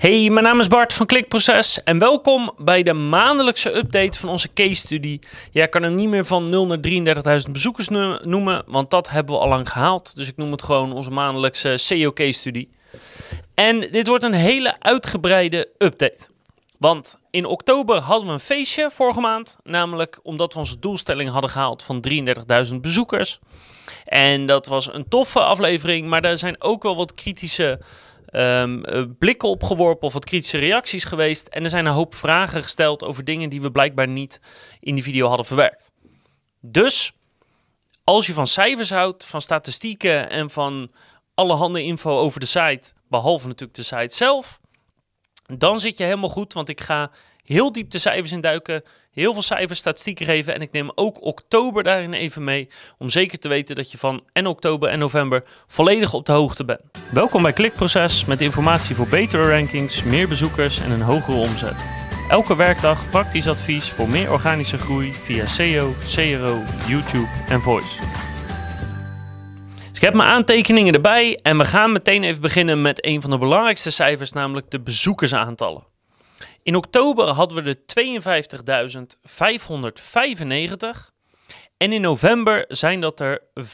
Hey, mijn naam is Bart van Klikproces en welkom bij de maandelijkse update van onze case study. Ja, ik kan hem niet meer van 0 naar 33.000 bezoekers noemen, want dat hebben we al lang gehaald. Dus ik noem het gewoon onze maandelijkse SEO case study. En dit wordt een hele uitgebreide update. Want in oktober hadden we een feestje vorige maand, namelijk omdat we onze doelstelling hadden gehaald van 33.000 bezoekers. En dat was een toffe aflevering, maar er zijn ook wel wat kritische um, blikken opgeworpen of wat kritische reacties geweest. En er zijn een hoop vragen gesteld over dingen die we blijkbaar niet in die video hadden verwerkt. Dus als je van cijfers houdt, van statistieken en van alle handen info over de site, behalve natuurlijk de site zelf, dan zit je helemaal goed. Want ik ga heel diep de cijfers induiken, heel veel cijfers, statistieken geven. En ik neem ook oktober daarin even mee, om zeker te weten dat je van en oktober en november volledig op de hoogte bent. Welkom bij Klikproces met informatie voor betere rankings, meer bezoekers en een hogere omzet. Elke werkdag praktisch advies voor meer organische groei via SEO, CRO, YouTube en Voice. Dus ik heb mijn aantekeningen erbij en we gaan meteen even beginnen met een van de belangrijkste cijfers, namelijk de bezoekersaantallen. In oktober hadden we er 52.595 en in november zijn dat er 65.399.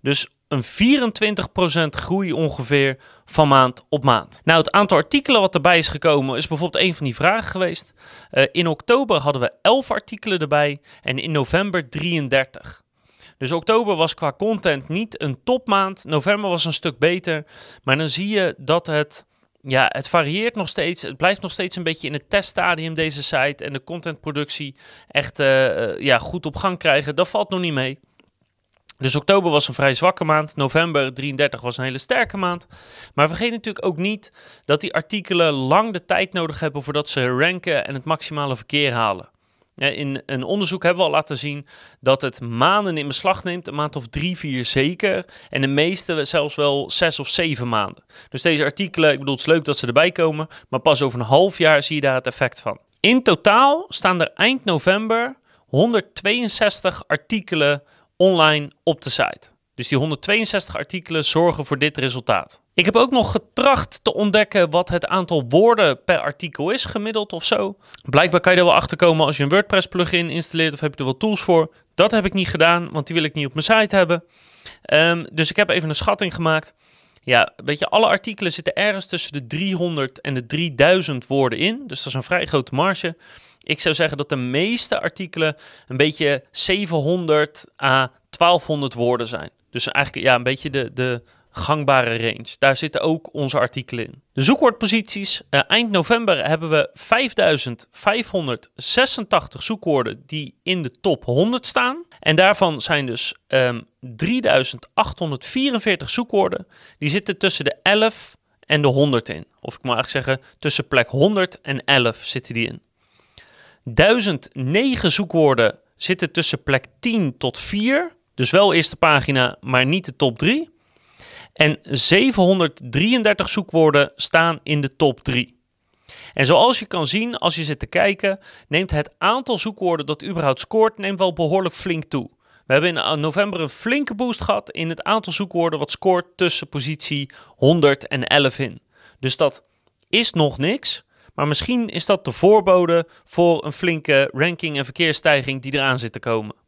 Dus een 24% groei ongeveer van maand op maand. Nou, het aantal artikelen wat erbij is gekomen is bijvoorbeeld een van die vragen geweest. Uh, in oktober hadden we 11 artikelen erbij en in november 33. Dus oktober was qua content niet een topmaand. November was een stuk beter. Maar dan zie je dat het, ja, het varieert nog steeds. Het blijft nog steeds een beetje in het teststadium, deze site. En de contentproductie echt uh, ja, goed op gang krijgen. Dat valt nog niet mee. Dus oktober was een vrij zwakke maand. November 33 was een hele sterke maand. Maar vergeet natuurlijk ook niet dat die artikelen lang de tijd nodig hebben voordat ze ranken en het maximale verkeer halen. In een onderzoek hebben we al laten zien dat het maanden in beslag neemt, een maand of drie, vier zeker. En de meeste zelfs wel zes of zeven maanden. Dus deze artikelen, ik bedoel, het is leuk dat ze erbij komen, maar pas over een half jaar zie je daar het effect van. In totaal staan er eind november 162 artikelen online op de site. Dus die 162 artikelen zorgen voor dit resultaat. Ik heb ook nog getracht te ontdekken wat het aantal woorden per artikel is, gemiddeld of zo. Blijkbaar kan je er wel achter komen als je een WordPress plugin installeert of heb je er wel tools voor. Dat heb ik niet gedaan, want die wil ik niet op mijn site hebben. Um, dus ik heb even een schatting gemaakt. Ja, weet je, alle artikelen zitten ergens tussen de 300 en de 3000 woorden in. Dus dat is een vrij grote marge. Ik zou zeggen dat de meeste artikelen een beetje 700 à 1200 woorden zijn. Dus eigenlijk ja, een beetje de, de gangbare range. Daar zitten ook onze artikelen in. De zoekwoordposities. Uh, eind november hebben we 5586 zoekwoorden die in de top 100 staan. En daarvan zijn dus um, ehm, 3844 zoekwoorden. Die zitten tussen de 11 en de 100 in. Of ik mag eigenlijk zeggen, tussen plek 100 en 11 zitten die in. 1009 zoekwoorden zitten tussen plek 10 tot 4. Dus wel eerste pagina, maar niet de top 3. En 733 zoekwoorden staan in de top 3. En zoals je kan zien als je zit te kijken, neemt het aantal zoekwoorden dat überhaupt scoort, neemt wel behoorlijk flink toe. We hebben in november een flinke boost gehad in het aantal zoekwoorden wat scoort tussen positie 100 en 11 in. Dus dat is nog niks, maar misschien is dat de voorbode voor een flinke ranking en verkeersstijging die eraan zit te komen.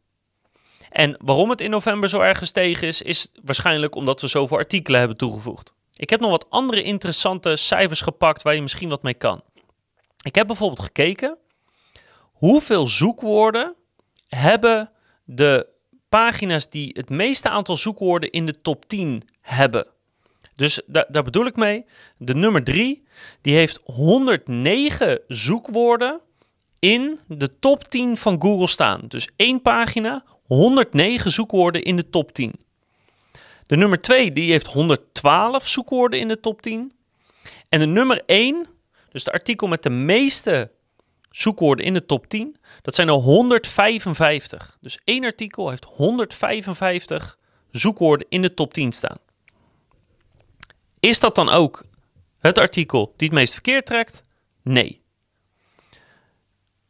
En waarom het in november zo erg gestegen is, is waarschijnlijk omdat we zoveel artikelen hebben toegevoegd. Ik heb nog wat andere interessante cijfers gepakt waar je misschien wat mee kan. Ik heb bijvoorbeeld gekeken hoeveel zoekwoorden hebben de pagina's die het meeste aantal zoekwoorden in de top 10 hebben. Dus daar bedoel ik mee, de nummer 3, die heeft 109 zoekwoorden in de top 10 van Google staan. Dus één pagina, 109 zoekwoorden in de top 10. De nummer 2 die heeft 112 zoekwoorden in de top 10. En de nummer 1, dus de artikel met de meeste zoekwoorden in de top 10, dat zijn er 155. Dus één artikel heeft 155 zoekwoorden in de top 10 staan. Is dat dan ook het artikel die het meest verkeerd trekt? Nee.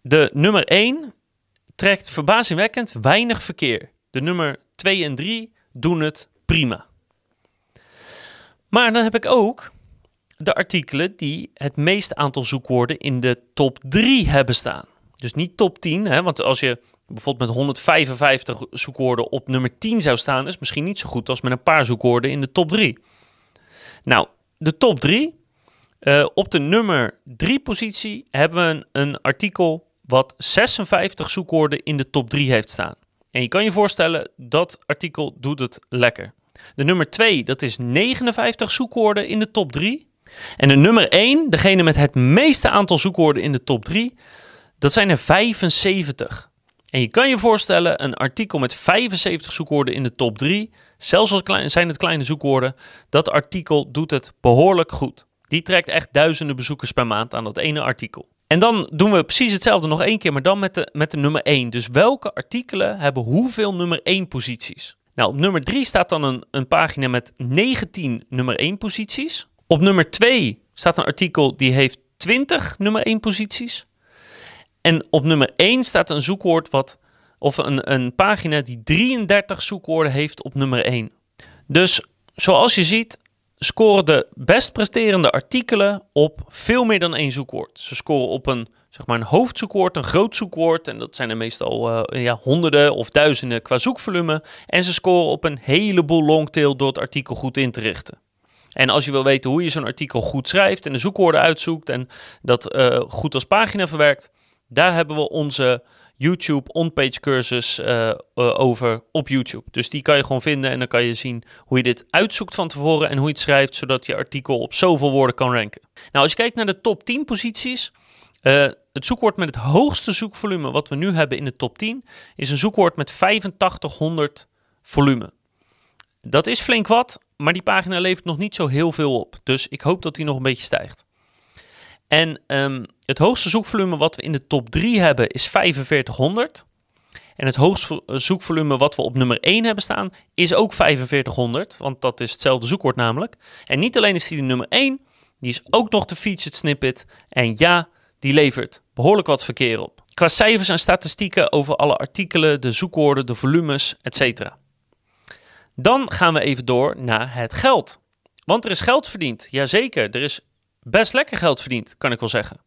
De nummer 1 trekt verbazingwekkend weinig verkeer. De nummer 2 en 3 doen het prima. Maar dan heb ik ook de artikelen die het meeste aantal zoekwoorden in de top 3 hebben staan. Dus niet top 10, hè, want als je bijvoorbeeld met 155 zoekwoorden op nummer 10 zou staan, is misschien niet zo goed als met een paar zoekwoorden in de top 3. Nou, de top 3. Uh, eh, op de nummer 3 positie hebben we een artikel wat 56 zoekwoorden in de top 3 heeft staan. En je kan je voorstellen, dat artikel doet het lekker. De nummer 2, dat is 59 zoekwoorden in de top 3. En de nummer 1, degene met het meeste aantal zoekwoorden in de top 3, dat zijn er 75. En je kan je voorstellen, een artikel met 75 zoekwoorden in de top 3, zelfs al zijn het kleine zoekwoorden, dat artikel doet het behoorlijk goed. Die trekt echt duizenden bezoekers per maand aan dat ene artikel. En dan doen we precies hetzelfde nog één keer, maar dan met de, met de nummer 1. Dus welke artikelen hebben hoeveel nummer 1 posities? Nou, op nummer 3 staat dan een, een pagina met 19 nummer 1 posities. Op nummer 2 staat een artikel die heeft 20 nummer 1 posities. En op nummer 1 staat een zoekwoord wat, of een, een pagina die 33 zoekwoorden heeft op nummer 1. Dus zoals je ziet, scoren de best presterende artikelen op veel meer dan één zoekwoord. Ze scoren op een, zeg maar een hoofdzoekwoord, een groot zoekwoord. En dat zijn er meestal uh, ja, honderden of duizenden qua zoekvolume. En ze scoren op een heleboel longtail door het artikel goed in te richten. En als je wil weten hoe je zo'n artikel goed schrijft en de zoekwoorden uitzoekt en dat uh, goed als pagina verwerkt, daar hebben we onze YouTube on-page cursus uh, over op YouTube. Dus die kan je gewoon vinden en dan kan je zien hoe je dit uitzoekt van tevoren en hoe je het schrijft, zodat je artikel op zoveel woorden kan ranken. Nou, als je kijkt naar de top 10 posities, uh, het zoekwoord met het hoogste zoekvolume wat we nu hebben in de top 10 is een zoekwoord met 8500 volume. Dat is flink wat, maar die pagina levert nog niet zo heel veel op. Dus ik hoop dat die nog een beetje stijgt. En um, het hoogste zoekvolume wat we in de top 3 hebben is 4500. En het hoogste zoekvolume wat we op nummer 1 hebben staan is ook 4500, want dat is hetzelfde zoekwoord namelijk. En niet alleen is die nummer 1, die is ook nog de featured snippet. En ja, die levert behoorlijk wat verkeer op. Qua cijfers en statistieken over alle artikelen, de zoekwoorden, de volumes, etc. Dan gaan we even door naar het geld. Want er is geld verdiend. Jazeker, er is best lekker geld verdiend, kan ik wel zeggen.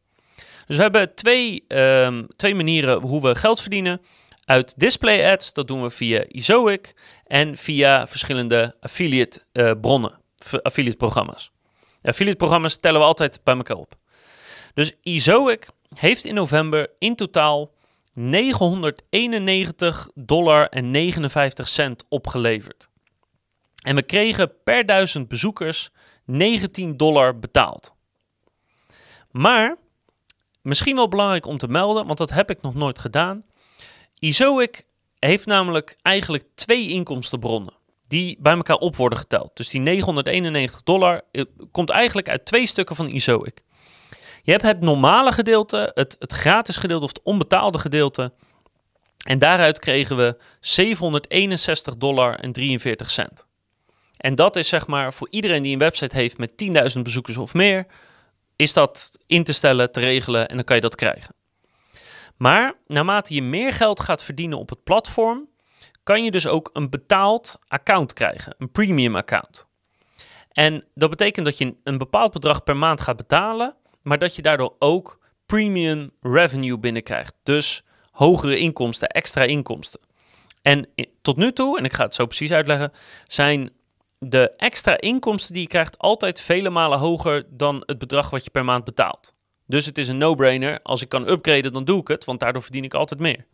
Dus we hebben twee, um, twee manieren hoe we geld verdienen. Uit display ads, dat doen we via Ezoic en via verschillende affiliate uh, bronnen, affiliate programma's. affiliate programma's tellen we altijd bij elkaar op. Dus Ezoic heeft in november in totaal 991 dollar en 59 cent opgeleverd. En we kregen per duizend bezoekers 19 dollar betaald. Maar misschien wel belangrijk om te melden, want dat heb ik nog nooit gedaan. Izoic heeft namelijk eigenlijk twee inkomstenbronnen die bij elkaar op worden geteld. Dus die 991 dollar eh, komt eigenlijk uit twee stukken van Izoic. Je hebt het normale gedeelte, het, het gratis gedeelte of het onbetaalde gedeelte. En daaruit kregen we 761 dollar en 43 cent. En dat is zeg maar voor iedereen die een website heeft met 10.000 bezoekers of meer, is dat in te stellen, te regelen en dan kan je dat krijgen. Maar naarmate je meer geld gaat verdienen op het platform, kan je dus ook een betaald account krijgen, een premium account. En dat betekent dat je een bepaald bedrag per maand gaat betalen, maar dat je daardoor ook premium revenue binnenkrijgt. Dus hogere inkomsten, extra inkomsten. En tot nu toe, en ik ga het zo precies uitleggen, zijn de extra inkomsten die je krijgt altijd vele malen hoger dan het bedrag wat je per maand betaalt. Dus het is een no-brainer. Als ik kan upgraden, dan doe ik het, want daardoor verdien ik altijd meer.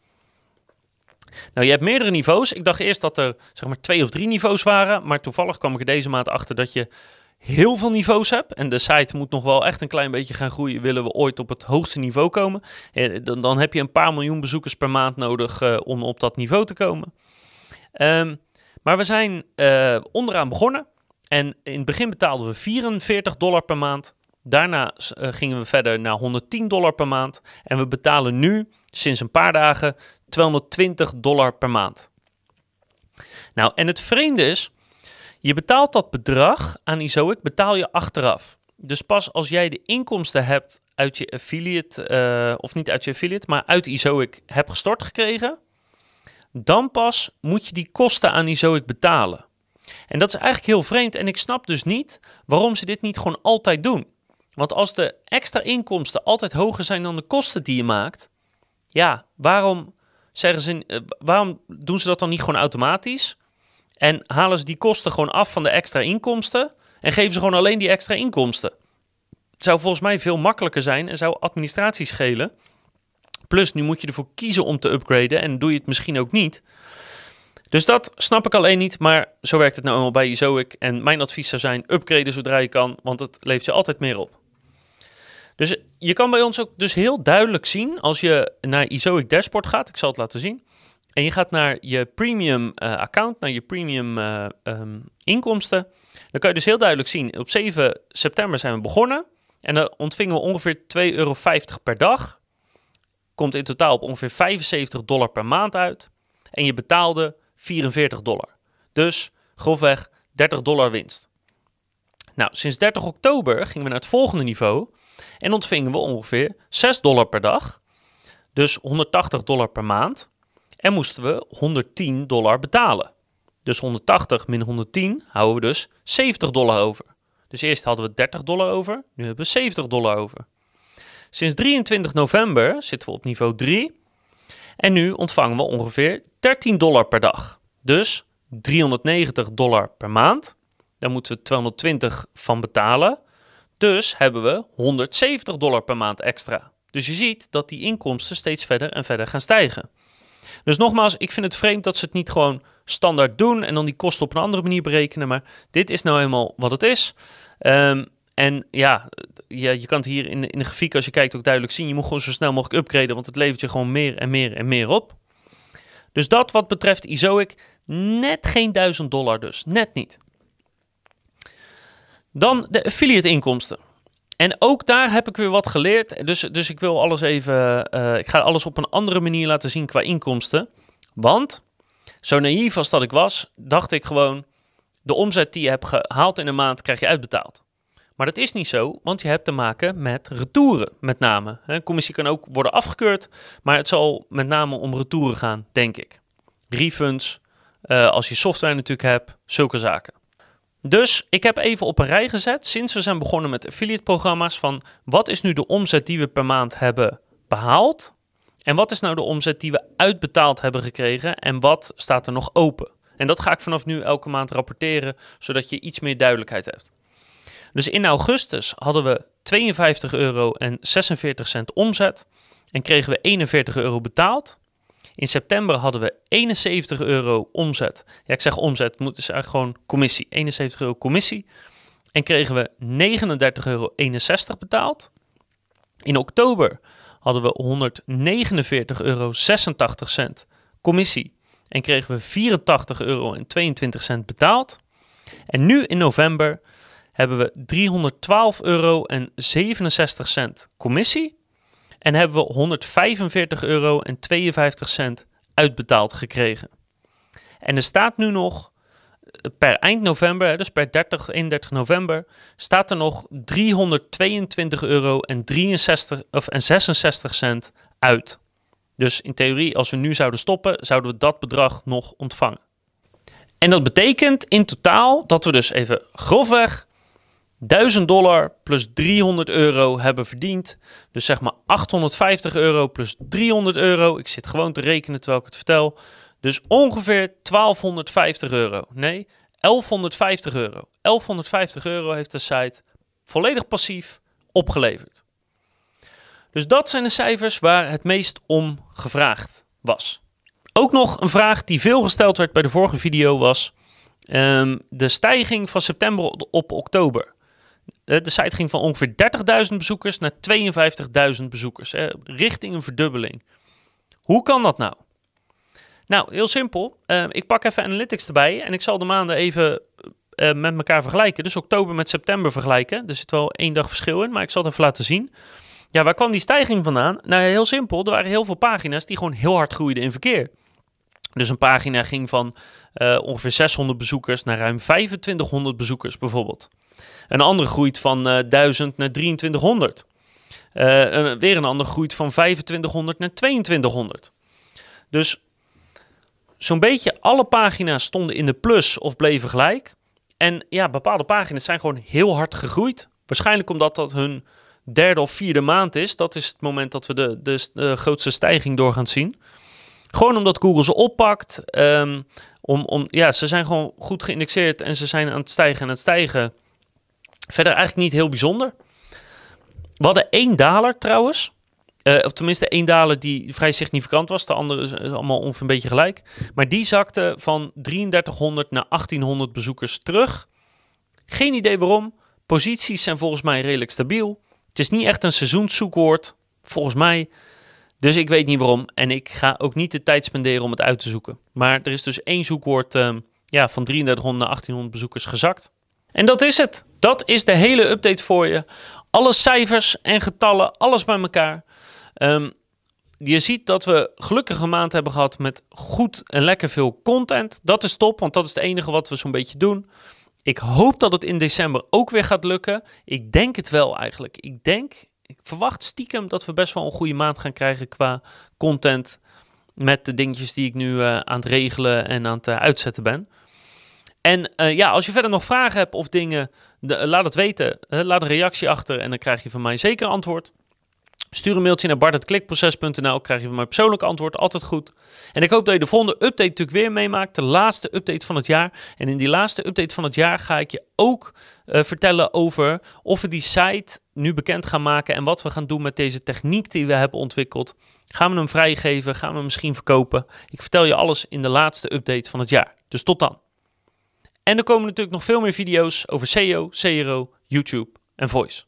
Nou, je hebt meerdere niveaus. Ik dacht eerst dat er zeg maar twee of drie niveaus waren, maar toevallig kwam ik er deze maand achter dat je heel veel niveaus hebt. En de site moet nog wel echt een klein beetje gaan groeien. Willen we ooit op het hoogste niveau komen? Eh, dan, heb je een paar miljoen bezoekers per maand nodig uh, om op dat niveau te komen. Um, maar we zijn uh, onderaan begonnen. En in het begin betaalden we 44 dollar per maand. Daarna uh, gingen we verder naar 110 dollar per maand. En we betalen nu, sinds een paar dagen, 220 dollar per maand. Nou, en het vreemde is, je betaalt dat bedrag aan Izoic, betaal je achteraf. Dus pas als jij de inkomsten hebt uit je affiliate, uh, of niet uit je affiliate, maar uit Izoic hebt gestort gekregen, dan pas moet je die kosten aan Izoic betalen. En dat is eigenlijk heel vreemd en ik snap dus niet waarom ze dit niet gewoon altijd doen. Want als de extra inkomsten altijd hoger zijn dan de kosten die je maakt, ja, waarom, zeggen ze, eh, waarom doen ze dat dan niet gewoon automatisch? En halen ze die kosten gewoon af van de extra inkomsten en geven ze gewoon alleen die extra inkomsten? Het zou volgens mij veel makkelijker zijn en zou administratie schelen. Plus, nu moet je ervoor kiezen om te upgraden en doe je het misschien ook niet. Dus dat snap ik alleen niet, maar zo werkt het nou eenmaal bij Izoic. En mijn advies zou zijn, upgraden zodra je kan, want het levert je altijd meer op. Dus je kan bij ons ook dus heel duidelijk zien, als je naar Izoic Dashboard gaat, ik zal het laten zien. En je gaat naar je premium uh, account, naar je premium uh, um, inkomsten. Dan kan je dus heel duidelijk zien, op 7 september zijn we begonnen. En dan ontvingen we ongeveer 2,50 euro per dag. Komt in totaal op ongeveer 75 dollar per maand uit. En je betaalde 44 dollar. Dus grofweg 30 dollar winst. Nou, sinds 30 oktober gingen we naar het volgende niveau en ontvingen we ongeveer 6 dollar per dag. Dus 180 dollar per maand. En moesten we 110 dollar betalen. Dus 180 min 110 houden we dus 70 dollar over. Dus eerst hadden we 30 dollar over, nu hebben we 70 dollar over. Sinds 23 november zitten we op niveau 3 en nu ontvangen we ongeveer 13 dollar per dag. Dus 390 dollar per maand. Daar moeten we 220 van betalen. Dus hebben we 170 dollar per maand extra. Dus je ziet dat die inkomsten steeds verder en verder gaan stijgen. Dus nogmaals, ik vind het vreemd dat ze het niet gewoon standaard doen en dan die kosten op een andere manier berekenen. Maar dit is nou eenmaal wat het is. Um, en ja, ja, je kan het hier in in de grafiek, als je kijkt, ook duidelijk zien. Je moet gewoon zo snel mogelijk upgraden, want het levert je gewoon meer en meer en meer op. Dus dat wat betreft Izoic, net geen 1000 dollar dus, net niet. Dan de affiliate inkomsten. En ook daar heb ik weer wat geleerd. Dus, dus ik wil alles even. Uh, ik ga alles op een andere manier laten zien qua inkomsten. Want, zo naïef als dat ik was, dacht ik gewoon. De omzet die je hebt gehaald in een maand krijg je uitbetaald. Maar dat is niet zo, want je hebt te maken met retouren met name. Een commissie kan ook worden afgekeurd, maar het zal met name om retouren gaan, denk ik. Refunds, uh, als je software natuurlijk hebt, zulke zaken. Dus ik heb even op een rij gezet, sinds we zijn begonnen met affiliate programma's, van wat is nu de omzet die we per maand hebben behaald? En wat is nou de omzet die we uitbetaald hebben gekregen en wat staat er nog open? En dat ga ik vanaf nu elke maand rapporteren, zodat je iets meer duidelijkheid hebt. Dus in augustus hadden we 52 euro en 46 cent omzet en kregen we 41 euro betaald. In september hadden we 71 euro omzet. Ja, ik zeg omzet, moet dus eigenlijk gewoon commissie. 71 euro commissie. En kregen we 39,61 euro betaald. In oktober hadden we 149,86 euro commissie. En kregen we 84,22 euro betaald. En nu in november hebben we 312 euro en 67 cent commissie. En hebben we 145 euro en 52 cent uitbetaald gekregen. En er staat nu nog per eind november, dus per 30, 31 november, staat er nog 322 euro en, 63, of, en 66 cent uit. Dus in theorie, als we nu zouden stoppen, zouden we dat bedrag nog ontvangen. En dat betekent in totaal dat we dus even grofweg 1000 dollar plus 300 euro hebben verdiend. Dus zeg maar 850 euro plus 300 euro. Ik zit gewoon te rekenen terwijl ik het vertel. Dus ongeveer 1250 euro. Nee, 1150 euro. 1150 euro heeft de site volledig passief opgeleverd. Dus dat zijn de cijfers waar het meest om gevraagd was. Ook nog een vraag die veel gesteld werd bij de vorige video was um, de stijging van september op oktober. Eh, de site ging van ongeveer 30.000 bezoekers naar 52.000 bezoekers, hè, richting een verdubbeling. Hoe kan dat nou? Nou, heel simpel. Uh, ik pak even Analytics erbij en ik zal de maanden even uh, met elkaar vergelijken. Dus oktober met september vergelijken. Er zit wel één dag verschil in, maar ik zal het even laten zien. Ja, waar kwam die stijging vandaan? Nou, heel simpel. Er waren heel veel pagina's die gewoon heel hard groeiden in verkeer. Dus een pagina ging van uh, ongeveer 600 bezoekers naar ruim 2500 bezoekers bijvoorbeeld. Een andere groeit van uh, 1000 naar 2300. Uh, weer een ander groeit van 2500 naar 2200. Dus zo'n beetje alle pagina's stonden in de plus of bleven gelijk. En ja, bepaalde pagina's zijn gewoon heel hard gegroeid. Waarschijnlijk omdat dat hun derde of vierde maand is. Dat is het moment dat we de, de, grootste stijging door gaan zien. Gewoon omdat Google ze oppakt. Ehm, om, om, ja, ze zijn gewoon goed geïndexeerd en ze zijn aan het stijgen en aan het stijgen. Verder eigenlijk niet heel bijzonder. We hadden één daler trouwens. Uh, of tenminste één daler die vrij significant was. De andere is, allemaal ongeveer een beetje gelijk. Maar die zakte van 3300 naar 1800 bezoekers terug. Geen idee waarom. Posities zijn volgens mij redelijk stabiel. Het is niet echt een seizoenszoekwoord, volgens mij. Dus ik weet niet waarom. En ik ga ook niet de tijd spenderen om het uit te zoeken. Maar er is dus één zoekwoord uh, ja, van 3300 naar 1800 bezoekers gezakt. En dat is het. Dat is de hele update voor je. Alle cijfers en getallen, alles bij elkaar. Um, je ziet dat we gelukkige maand hebben gehad met goed en lekker veel content. Dat is top, want dat is het enige wat we zo'n beetje doen. Ik hoop dat het in december ook weer gaat lukken. Ik denk het wel eigenlijk. Ik denk, ik verwacht stiekem dat we best wel een goede maand gaan krijgen qua content. Met de dingetjes die ik nu uh, aan het regelen en aan het uh, uitzetten ben. En uh, ja, als je verder nog vragen hebt of dingen, laat het weten. laat een reactie achter en dan krijg je van mij zeker antwoord. Stuur een mailtje naar bart.klikproces.nl, krijg je van mij persoonlijk antwoord, altijd goed. En ik hoop dat je de volgende update natuurlijk weer meemaakt, de laatste update van het jaar. En in die laatste update van het jaar ga ik je ook vertellen over of we die site nu bekend gaan maken en wat we gaan doen met deze techniek die we hebben ontwikkeld. Gaan we hem vrijgeven? Gaan we hem misschien verkopen? Ik vertel je alles in de laatste update van het jaar. Dus tot dan. En er komen natuurlijk nog veel meer video's over SEO, CRO, YouTube en Voice.